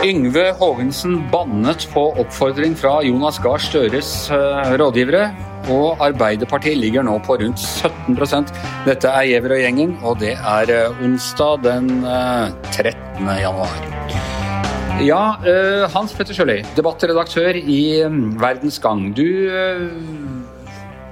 Yngve Hågensen bannet på oppfordring fra Jonas Gahr Støres eh, rådgivere, og Arbeiderpartiet ligger nå på rundt 17% Dette er Giæver og gjengen, og det er eh, onsdag den 13. Eh, januar. Ja, Hans Petter Sjøli, debattredaktør i Verdens Gang. Du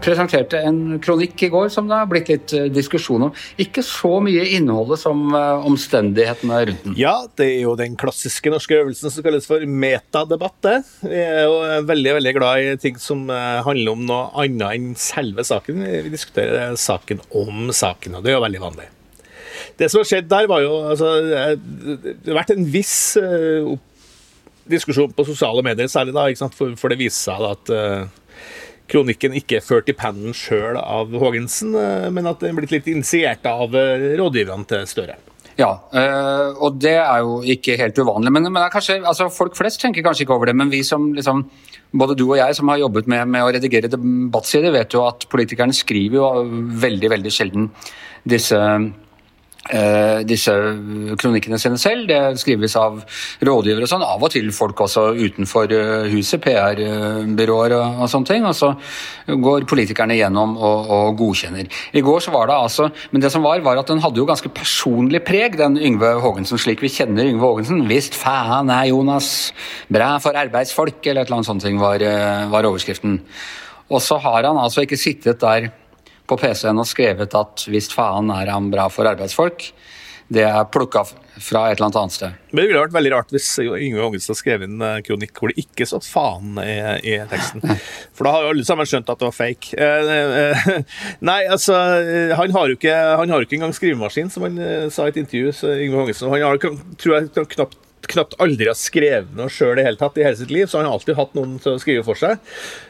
presenterte en kronikk i går som det har blitt litt eh, diskusjon om. Ikke så mye innholdet som eh, omstendighetene rundt den. Ja, det er jo den klassiske norske øvelsen som kalles for metadebatt. Vi er jo veldig veldig glad i ting som eh, handler om noe annet enn selve saken. Vi diskuterer saken om saken, og det er jo veldig vanlig. Det som har skjedd der, var jo altså, Det har vært en viss diskusjon på sosiale medier, særlig da, for, for, det viser seg at kronikken ikke er ført i pennen sjøl av Haagensen, eh, men at den er blitt litt initiert av eh, rådgiverne til Støre. Ja, eh, og det er jo ikke helt uvanlig. Men, men kanskje, altså folk flest tenker kanskje ikke over det. Men vi som liksom, både du og jeg som har jobbet med, med å redigere debattsider, vet jo at politikerne skriver jo veldig, veldig sjelden disse disse kronikkene sine selv. Det skrives av rådgivere og sånn, av og til folk også utenfor eh, huset, PR-byråer og, sånne ting. Og så går politikerne gjennom og, og, godkjenner. I går så var det altså Men det som var, var at den hadde jo ganske personlig preg, den Yngve Haagensen, slik vi kjenner Yngve Haagensen. Visst faen er Jonas bra for arbeidsfolk, eller et eller annet sånt ting var, eh, var overskriften. Og så har han altså ikke sittet der på PC-en og skrevet at hvis faen er han bra for arbeidsfolk. Det er plukka fra et eller annet annet sted. Men Det ville vært veldig rart hvis Yngve Haagensen skrev en eh, kronikk hvor det ikke stod faen i, i, teksten. For da har jo alle sammen skjønt at det var fake. Eh, eh, nei, altså Han har jo ikke, han har ikke engang skrivemaskin, som han sa i et intervju. Yngve Haagensen. Han har, tror jeg, knapt knapt aldri har skrevet noe sjøl i hele tatt i hele sitt liv, så han har alltid hatt noen til å skrive for seg.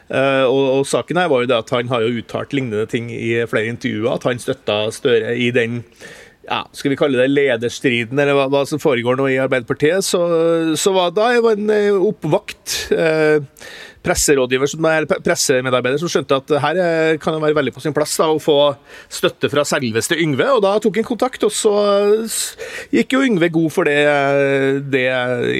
Uh, og, og, saken her var jo det at han har jo uttalt lignende ting i flere intervjuer, at han støtta Støre i den ja, skal vi kalle det lederstriden, eller hva, hva som foregår nå i Arbeiderpartiet, så, så var da en eh, oppvakt. Uh, presserådgiver, som er pressemedarbeider som skjønte at her eh, kan det være veldig på sin plass da, å få støtte fra selveste Yngve. og Da tok han kontakt, og så gikk jo Yngve god for det, det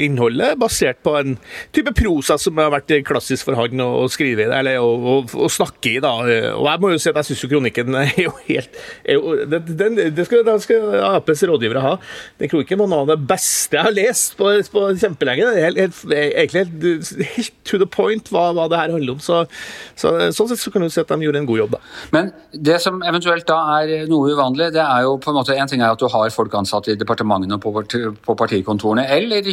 innholdet, basert på en type prosa som har vært klassisk for han å, skrive i, eller å, å, å, snakke i. da, og Jeg må jo si at jeg syns kronikken er jo helt er jo, den, det skal, den skal Aps rådgivere ha. Den kronikken var noe av det beste jeg har lest på, på kjempelenge. Helt, helt, egentlig helt, helt to the point hva, hva, det her handler om. Så, så, sånn sett så kan du si at de gjorde en god jobb. Da. Men det som eventuelt da er noe uvanlig, det er jo på en måte en ting er at du har folk ansatt i departementene og på, på partikontorene, eller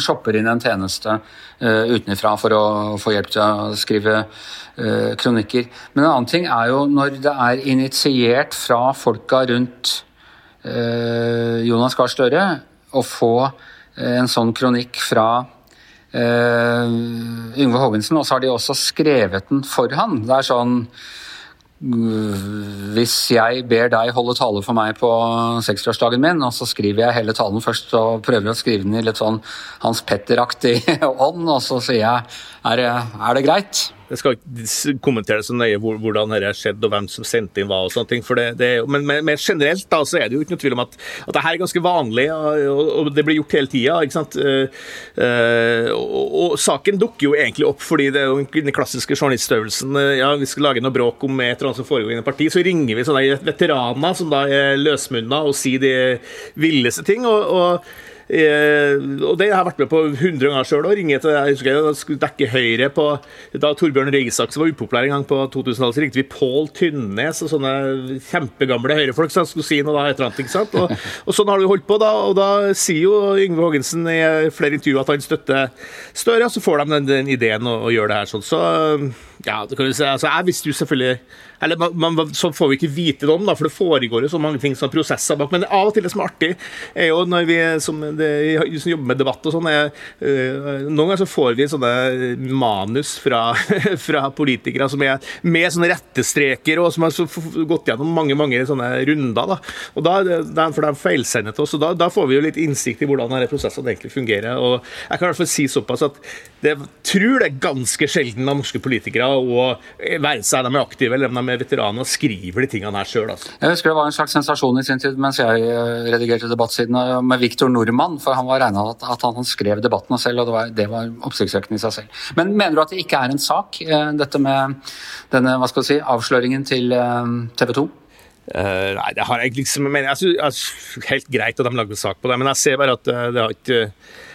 shopper inn en tjeneste uh, utenfra for å få hjelp til å skrive uh, kronikker. Men en annen ting er jo når det er initiert fra folka rundt uh, Jonas Gahr Støre å få en sånn kronikk fra Yngve Hågensen, og så har de også skrevet den for han. Det er sånn hvis jeg ber deg holde tale for meg på 60-årsdagen min, og så skriver jeg hele talen først og prøver å skrive den i litt sånn Hans Petter-aktig ånd, og så sier jeg er er det greit? Jeg skal ikke kommentere så nøye hvordan dette har skjedd og hvem som sendte inn hva. og sånne ting, for det, det Men mer generelt da, så er det jo ikke noe tvil om at, at det her er ganske vanlig, og, og det blir gjort hele tida. Uh, uh, og, og, saken dukker jo egentlig opp fordi det er jo den klassiske journalistøvelsen. Uh, ja, Vi skal lage noe bråk om et eller annet som foregår i et parti, så ringer vi sånne veteraner som da er løsmunna og sier de villeste ting. og, og Eh, og det har jeg vært med på 100 ganger sjøl. Jeg husker jeg skulle dekke Høyre på Da Torbjørn Røe Isaksen var upopulær en gang på 2000-tallet, så ringte vi Pål Tynnes og sånne kjempegamle Høyre-folk som skulle si noe da, et eller annet. ikke sant? Og, og sånn har du holdt på, da. Og da sier jo Yngve Haagensen i flere intervjuer at han støtter Støre, og så får de den, den ideen å, å gjøre det her sånn. Så ja, det kan du si. Altså, jeg visste jo selvfølgelig eller man, man, Så får vi ikke vite det om, da, for det foregår jo så mange ting som prosesser bak. Men av og til det som er artig, er jo når vi som, det, som jobber med debatt og sånn øh, Noen ganger så får vi sånne manus fra, fra politikere som er med sånne rettestreker, og som har gått gjennom mange mange sånne runder. da, og da, For de feilsender til oss, og da, da, får vi jo litt innsikt i hvordan denne prosessen egentlig fungerer. og Jeg kan i hvert fall si såpass at det tror det er ganske sjelden av norske politikere, og være seg de er aktive eller om de er veteraner, skriver de tingene her sjøl. Altså. Jeg husker det var en slags sensasjon i sin tid mens jeg eh, redigerte debattsiden med Viktor Nordmann, for han var regna at, at han skrev debattene selv, og det var, det var oppsiktsvekkende i seg selv. Men mener du at det ikke er en sak, eh, dette med denne hva skal du si, avsløringen til eh, TV 2? Uh, nei, det har jeg liksom men jeg synes, Helt greit at de lagde sak på det, men jeg ser bare at det har ikke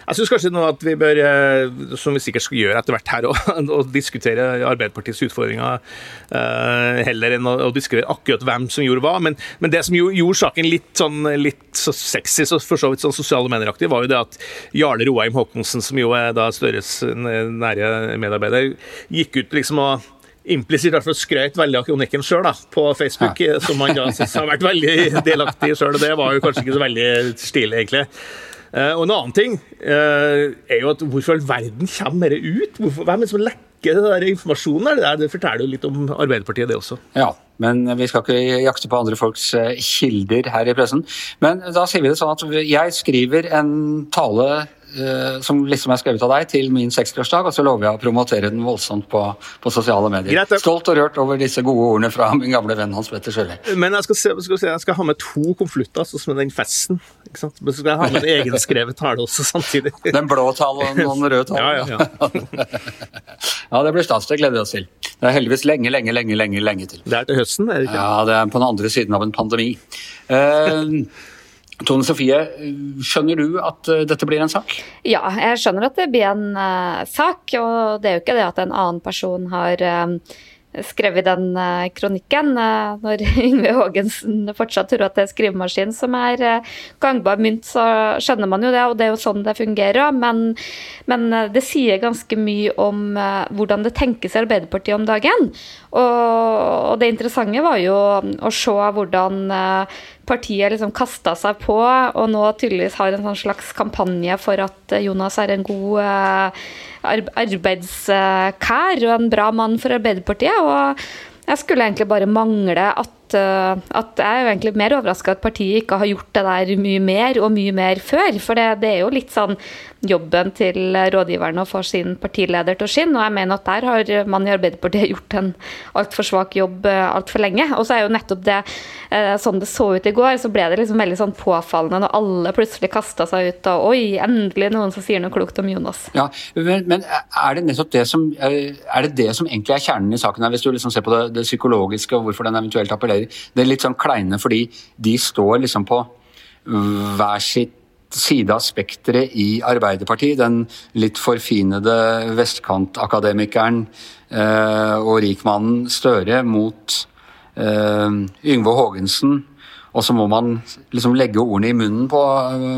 jeg syns kanskje nå at vi bør, eh, som vi sikkert skal gjøre etter hvert her, å, diskutere Arbeiderpartiets utfordringer uh, heller enn å, diskutere akkurat hvem som gjorde hva. Men, men det som gjorde saken litt, sånn, litt så sexy, så for så vidt sånn sosiale medieraktig, var jo det at Jarle Roheim Haakonsen, som jo er da Støres nære medarbeider, gikk ut liksom og implisitt i hvert fall skrøt veldig av kronikken sjøl på Facebook, ja. som han da syns har vært veldig delaktig i sjøl. Og det var jo kanskje ikke så veldig stilig, egentlig. Eh, og en annen ting eh, er jo at hvorfor all verden kommer dette ut? Hvorfor, hvem er det som lekker det der informasjonen? Det, det forteller jo litt om Arbeiderpartiet, det også. Ja, men vi skal ikke jakte på andre folks eh, kilder her i pressen. Men da sier vi det sånn at jeg skriver en tale som liksom er skrevet av deg, til min 60-årsdag, og så lover jeg å promotere den voldsomt på, på sosiale medier. Greit, Stolt og rørt over disse gode ordene fra min gamle venn Hans Petter Sjøli. Men jeg skal, se, skal se, jeg skal, ha med to konvolutter, sånn som den festen. Men så skal jeg ha med en egenskrevet tale også samtidig. Den blå talen og den røde talen. Ja, ja. ja, det blir stas. Det gleder vi oss til. Det er heldigvis lenge, lenge, lenge, lenge, lenge til. Det er til høsten, er det ikke? Ja, det er på den andre siden av en pandemi. Uh, Tone Sofie, skjønner du at eh, dette blir en sak? Ja, jeg skjønner at det blir en uh, sak. Og det er jo ikke det at en annen person har uh, skrevet den uh, kronikken. når Yngve Haagensen fortsatt tror at det er skrivemaskin som er gangbar mynt, så skjønner man jo det, og det er jo sånn det fungerer. Men, men det sier ganske mye om hvordan det tenkes i Arbeiderpartiet om dagen. Og, og det interessante var jo å se hvordan partiet liksom kasta seg på, og nå tydeligvis har en sånn slags kampanje for at Jonas er en god uh, arbeidskær og en bra mann for Arbeiderpartiet. og jeg skulle egentlig bare mangle at, uh, at jeg er jo egentlig mer overraska at partiet ikke har gjort det der mye mer og mye mer før. For det, det er jo litt sånn jobben til rådgiverne å få sin partileder til å skinne. Og jeg mener at der har man i Arbeiderpartiet gjort en altfor svak jobb eh, altfor lenge. Og så er jo nettopp det eh, sånn det så ut i går, så ble det liksom veldig sånn påfallende når alle plutselig kasta seg ut og oi, endelig noen som sier noe klokt om Jonas. Ja, men, men er det nettopp det som eh, er det det som egentlig er kjernen i saken her, hvis du liksom ser på det, det psykologiske og hvorfor den eventuelt appellerer? Det er litt sånn kleine fordi de står liksom på hver sitt side av spekteret i Arbeiderpartiet. Den litt forfinede vestkantakademikeren eh, og rikmannen Støre mot eh, Yngve Haagensen. Og så må man liksom legge ordene i munnen på,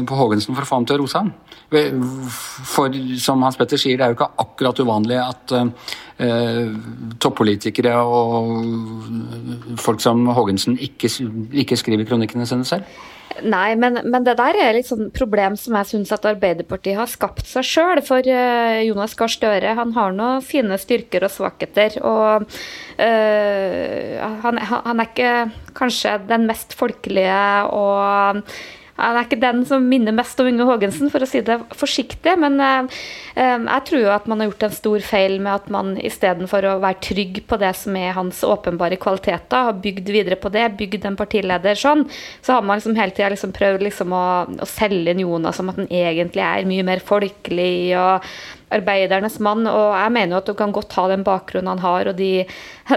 på Haagensen for å få ham til å rose ham. For som Hans Petter sier, det er jo ikke akkurat uvanlig at eh, toppolitikere og folk som Haagensen ikke, ikke skriver kronikkene sine selv. Nei, men, men, det der er et sånn problem som jeg syns at Arbeiderpartiet har skapt seg sjøl. For uh, Jonas Gahr Støre han har noen fine styrker og svakheter. Og uh, han, han, er ikke kanskje den mest folkelige og han er ikke den som minner mest om Inge Haagensen, for å si det forsiktig. Men uh, jeg tror jo at man har gjort en stor feil med at man istedenfor å være trygg på det som er hans åpenbare kvaliteter, har bygd videre på det, bygd en partileder sånn, så har man liksom hele tida liksom prøvd liksom å, å selge inn Jonas som at han egentlig er mye mer folkelig og arbeidernes mann. Og jeg mener jo at du kan godt ha den bakgrunnen han har, og de,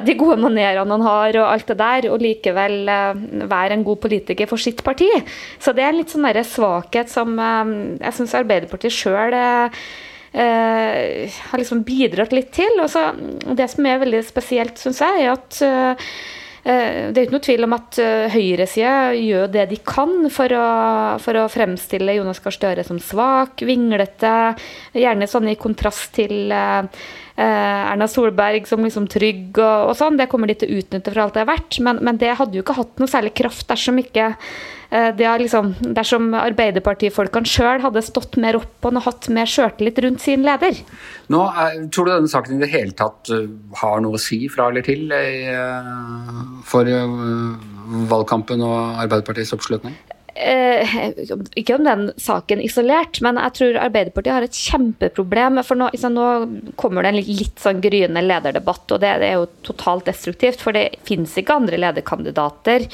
de gode manerene han har, og alt det der, og likevel uh, være en god politiker for sitt parti. Så det er litt sånn svakhet som uh, jeg syns Arbeiderpartiet sjøl eh, har liksom bidratt litt til. Og så, det som er veldig spesielt, syns jeg, er at Eh, det er ikke noe tvil om at eh, høyresida gjør det de kan for å, for å fremstille Jonas Gahr Støre som svak, vinglete, gjerne sånn i kontrast til uh, Erna Solberg som liksom trygg og, og, sånn. Det kommer de til å utnytte for alt det er verdt, men, men det hadde jo ikke hatt noe særlig kraft dersom ikke Eh, er liksom, dersom Arbeiderpartifolkene sjøl hadde stått mer opp og hatt mer sjøltillit rundt sin leder. Nå, Tror du denne saken i det hele tatt eh, har noe å si fra eller til eh, for valgkampen og Arbeiderpartiets oppslutning? eh, Ikke om den saken isolert, men jeg tror Arbeiderpartiet har et kjempeproblem. For nå, liksom, nå kommer det en litt, litt sånn gryende lederdebatt, og det, det, er jo totalt destruktivt. For det finnes ikke andre lederkandidater.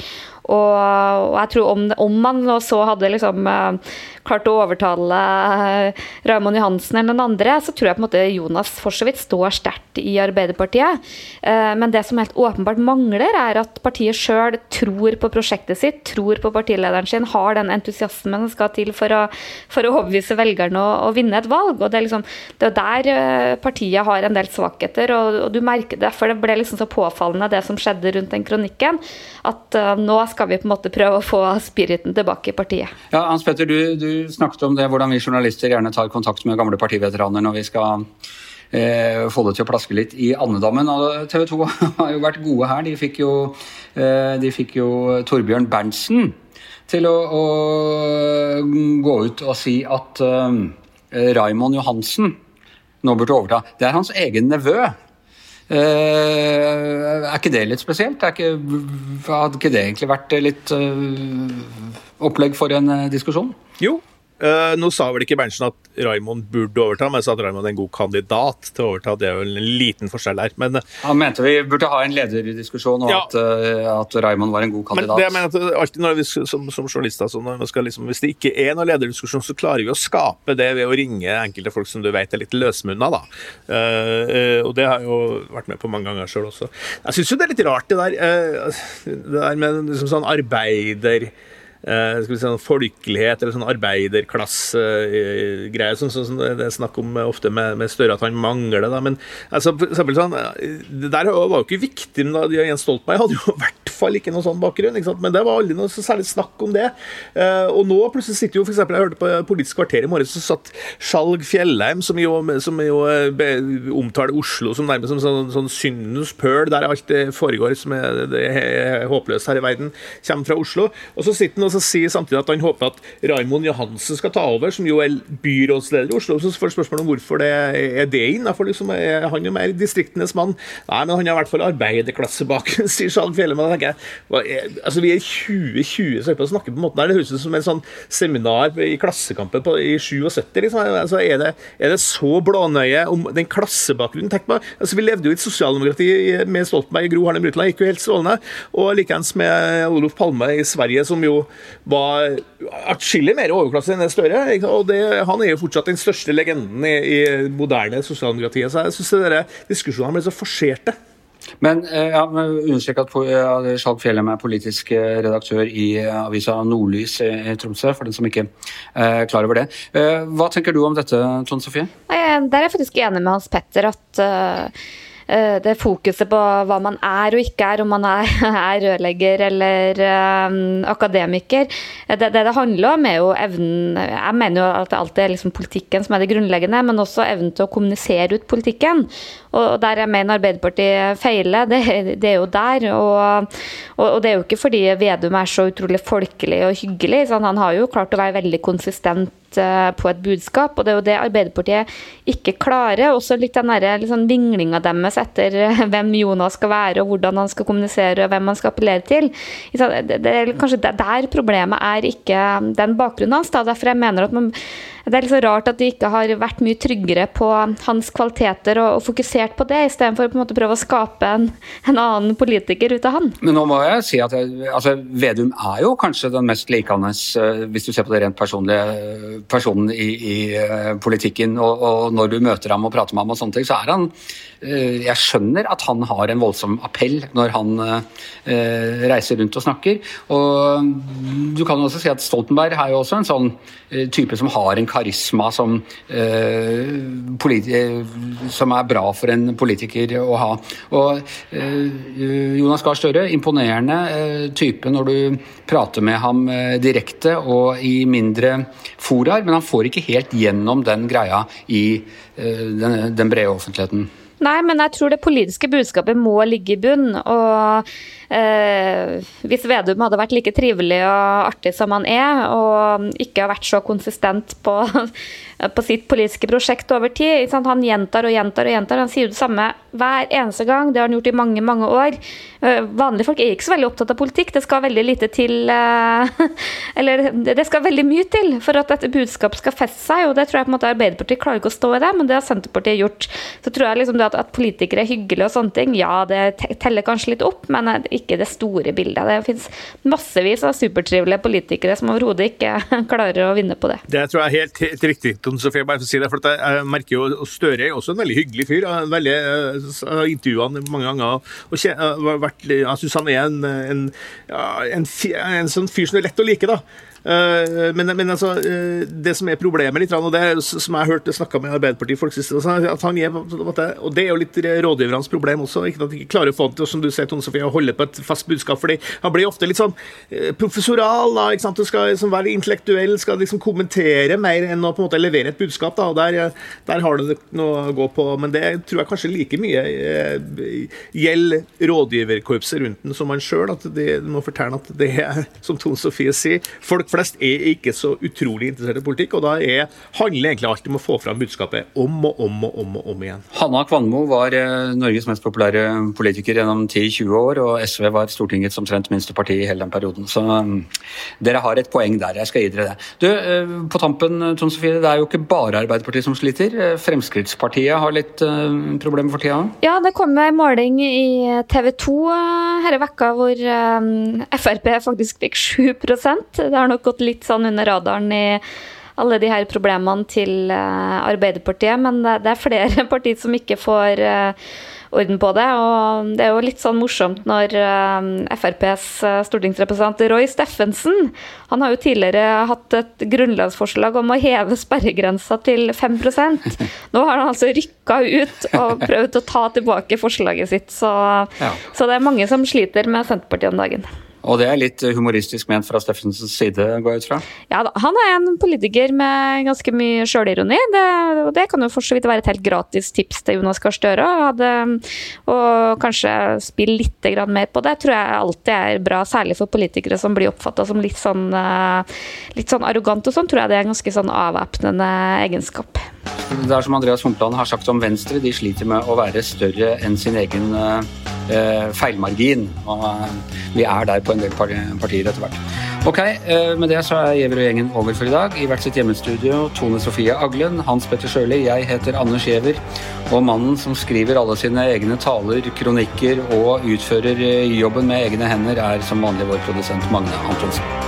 Og, og, jeg tror om, om man så hadde liksom uh, klart å overtale uh, Raymond Johansen eller noen andre, så tror jeg på en måte Jonas for så vidt står sterkt i Arbeiderpartiet. Uh, men det som helt åpenbart mangler, er at partiet sjøl tror på prosjektet sitt, tror på partilederen sin, har den entusiasmen som skal til for å, for å overbevise velgerne å, å, vinne et valg. og Det er liksom, det er der partiet har en del svakheter, og, og, du merker det. For det ble liksom så påfallende det som skjedde rundt den kronikken, at nå skal skal vi på en måte prøve å få spiriten tilbake i partiet. Ja, Hans Petter, du, du snakket om det, hvordan vi journalister gjerne tar kontakt med gamle partiveteraner når vi skal eh, få det til å plaske litt i andedammen. TV 2 har jo vært gode her. De fikk jo, eh, de fikk jo Torbjørn Berntsen til å, å, gå ut og si at eh, Raimond Johansen nå burde overta. Det er hans egen nevø. Uh, er ikke det litt spesielt? Ikke, hadde ikke det egentlig vært litt uh, opplegg for en uh, diskusjon? Jo, Uh, nå sa vel ikke Berntsen at Raymond burde overta, men jeg sa at Raymond er en god kandidat til å overta. Det er vel en liten forskjell der. Men, eh, Han mente vi burde ha en lederdiskusjon, og ja. at, uh, at, Raymond var en god kandidat. Men det jeg mener at alltid når vi, som, som journalister, så liksom, Hvis det ikke er noen lederdiskusjon, så klarer vi å skape det ved å ringe enkelte folk som du vet er litt løsmunna. Da. Uh, og det har jeg jo vært med på mange ganger sjøl også. Jeg syns jo det er litt rart, det der, det der med liksom sånn arbeider si, sånn folkelighet eller sånn arbeiderklassegreier, sånn som sånn, det er snakk om ofte med, med Støre at han mangler. Da. Men altså, for eksempel, sånn, det der var jo ikke viktig, men da Jens Stoltenberg hadde jo i hvert fall ikke noen sånn bakgrunn. Men det var aldri noe så særlig snakk om det. Uh, og nå plutselig sitter jo eksempel, Jeg hørte på Politisk kvarter i morges, så satt Skjalg Fjellheim, som jo, som jo be, omtaler Oslo som nærmest som sånn, sånn syndens pøl, der alt det foregår som er, det er håpløst her i verden, kommer fra Oslo. Og så sitter han og så sier samtidig at han håper at Raimond Johansen skal ta over, som jo er byrådsleder i Oslo. Så får spørsmål om hvorfor det er det innafor. Liksom, er jo mer distriktenes mann? Nei, men han har i hvert fall arbeiderklassebakgrunn, bak, sier Skjalg Fjellheim. Jeg, altså, vi er 2020 så på å snakke på en måte der. Det høres ut som en sånn seminar i Klassekampen på, i 77. Liksom. Altså, er, det, er det så blånøye om den klassebakgrunnen? Tenk på, altså, Vi levde jo i et sosialdemokrati med Stoltenberg, Gro Harlem Brundtland, gikk jo helt strålende. Og likeens med Olof Palme i Sverige, som jo var atskillig mer overklasse enn Støre. Og det, han er jo fortsatt den største legenden i, i moderne sosialdemokrati. Så jeg syns diskusjonene ble så forserte. Men eh, ja, understrek at Skjalg Fjellheim er politisk eh, redaktør i eh, avisa Nordlys i Tromsø, for den som ikke er klar over det. Hva tenker du om dette, Tone Sofie? Der er jeg faktisk enig med Hans Petter at det fokuset på hva man er og ikke er, om man er, er rørlegger eller um, akademiker. Det, det, det handler om, er jo evnen Jeg mener jo at det alltid er liksom politikken som er det grunnleggende, men også evnen til å kommunisere ut politikken. Og der jeg mener Arbeiderpartiet feiler, det, det er jo der. Og, og, det er jo ikke fordi Vedum er så utrolig folkelig og hyggelig. han har jo klart å være veldig konsistent Eh, på et budskap. Og det er jo det Arbeiderpartiet ikke klarer. Også litt den liksom, vinglinga deres etter eh, hvem Jonas skal være, og hvordan han skal kommunisere, og hvem han skal appellere til. Det er kanskje der problemet er ikke den bakgrunnen hans. Derfor jeg mener at man det er så rart at de ikke har vært mye tryggere på hans kvaliteter og, og fokusert på det, istedenfor å prøve å skape en, en, annen politiker ut av han. Men nå må jeg si at altså, Vedum er jo kanskje den mest likende, uh, hvis du ser på det rent personlige, personen i, i uh, politikken. Og, og, når du møter ham og prater med ham, og sånne ting, så er han Jeg skjønner at han har en voldsom appell når han reiser rundt og snakker. Og du kan også si at Stoltenberg er jo også en sånn type som har en karisma som, eh, som er bra for en politiker å ha. Og eh, Jonas Gahr Støre, imponerende eh, type når du prater med ham direkte og i mindre foraer, men han får ikke helt gjennom den greia i den, den brede offentligheten. Nei, men jeg tror det politiske budskapet må ligge i bunn. Og eh, hvis Vedum hadde vært like trivelig og artig som han er, og ikke har vært så konsistent på på sitt politiske prosjekt over tid. Han gjentar og gjentar og gjentar. Han sier det samme hver eneste gang. Det har han gjort i mange, mange år. Eh, vanlige folk er ikke så veldig opptatt av politikk. Det skal veldig lite til eh, Eller det skal veldig mye til for at dette budskapet skal feste seg. og det tror jeg på en måte Arbeiderpartiet klarer ikke å stå i det, men det har Senterpartiet gjort. Så tror jeg liksom at, at politikere er hyggelige og sånne ting, ja det teller kanskje litt opp, men ikke det store bildet. Det finnes massevis av supertrivelige politikere som overhodet ikke klarer å vinne på det. Det tror jeg er helt, helt riktig, Tone Sofie. bare for å si det, for Jeg merker jo Støre er også en veldig hyggelig fyr. Veldig, jeg eh, intervjua han mange ganger. og Jeg syns han er en, en, en, en, sånn fyr som er lett å like. da. Eh, men, men, altså, eh, det som er problemet, litt, og det som jeg har hørt snakka med Arbeiderpartiet folk at han er, Og det er jo litt rådgivernes problem også. Ikke at de ikke klarer å få til som du sier, Tone Sofie, å holde på et fast budskap. fordi Han blir ofte litt sånn eh, professoral. da, ikke sant, Du skal liksom være intellektuell, skal liksom kommentere mer enn å på en måte levere et budskap. da, og Der, der har du noe å gå på. Men det tror jeg kanskje like mye gjelder rådgiverkorpset rundt den som han sjøl. At de må fortelle at det er, som Tone Sofie sier, folk flest er ikke så utrolig interessert i politikk, og da er, handler egentlig alt om å få fram budskapet om og om og om, og om igjen. Hanna Kvanmo var eh, Norges mest populære politiker gjennom 10-20 år, og SV var Stortingets omtrent minste parti i hele den perioden. Så um, dere har et poeng der. Jeg skal gi dere det. Du, uh, på tampen, Trond Sofie, det er jo ikke bare Arbeiderpartiet som sliter. Fremskrittspartiet har litt uh, problemer for tida? Ja, det kom en måling i TV 2 denne vekka hvor um, Frp faktisk fikk 7 Det har nok gått litt sånn under radaren i alle de her problemene til uh, Arbeiderpartiet, men det, er flere partier som ikke får uh, orden på det. Og det er jo litt sånn morsomt når uh, FrPs stortingsrepresentant Roy Steffensen Han har jo tidligere hatt et grunnlagsforslag om å heve sperregrensa til 5% Nå har han altså rykka ut og prøvd å ta tilbake forslaget sitt. Så, ja. så det er mange som sliter med Senterpartiet om dagen. Og det er litt humoristisk ment fra Steffensens side, går jeg ut fra? Ja da, han er en politiker med ganske mye sjølironi. Det, det kan jo for så vidt være et helt gratis tips til Jonas Gahr Støre. Og kanskje spille litt mer på det tror jeg alltid er bra, særlig for politikere som blir oppfatta som litt sånn, eh, litt sånn arrogant og sånn, tror jeg det er en ganske sånn avvæpnende egenskap. Det er som Andreas Humpland har sagt om Venstre, de sliter med å være større enn sin egen uh, feilmargin. Og uh, vi er der på en del partier etter hvert. Ok, uh, med det så er Giæver og gjengen over for i dag. I hvert sitt hjemmestudio Tone Sofie Aglen, Hans Petter Sjøli, jeg heter Anders Giæver. Og mannen som skriver alle sine egne taler, kronikker og utfører jobben med egne hender, er som vanlig vår produsent Magne Antonsen.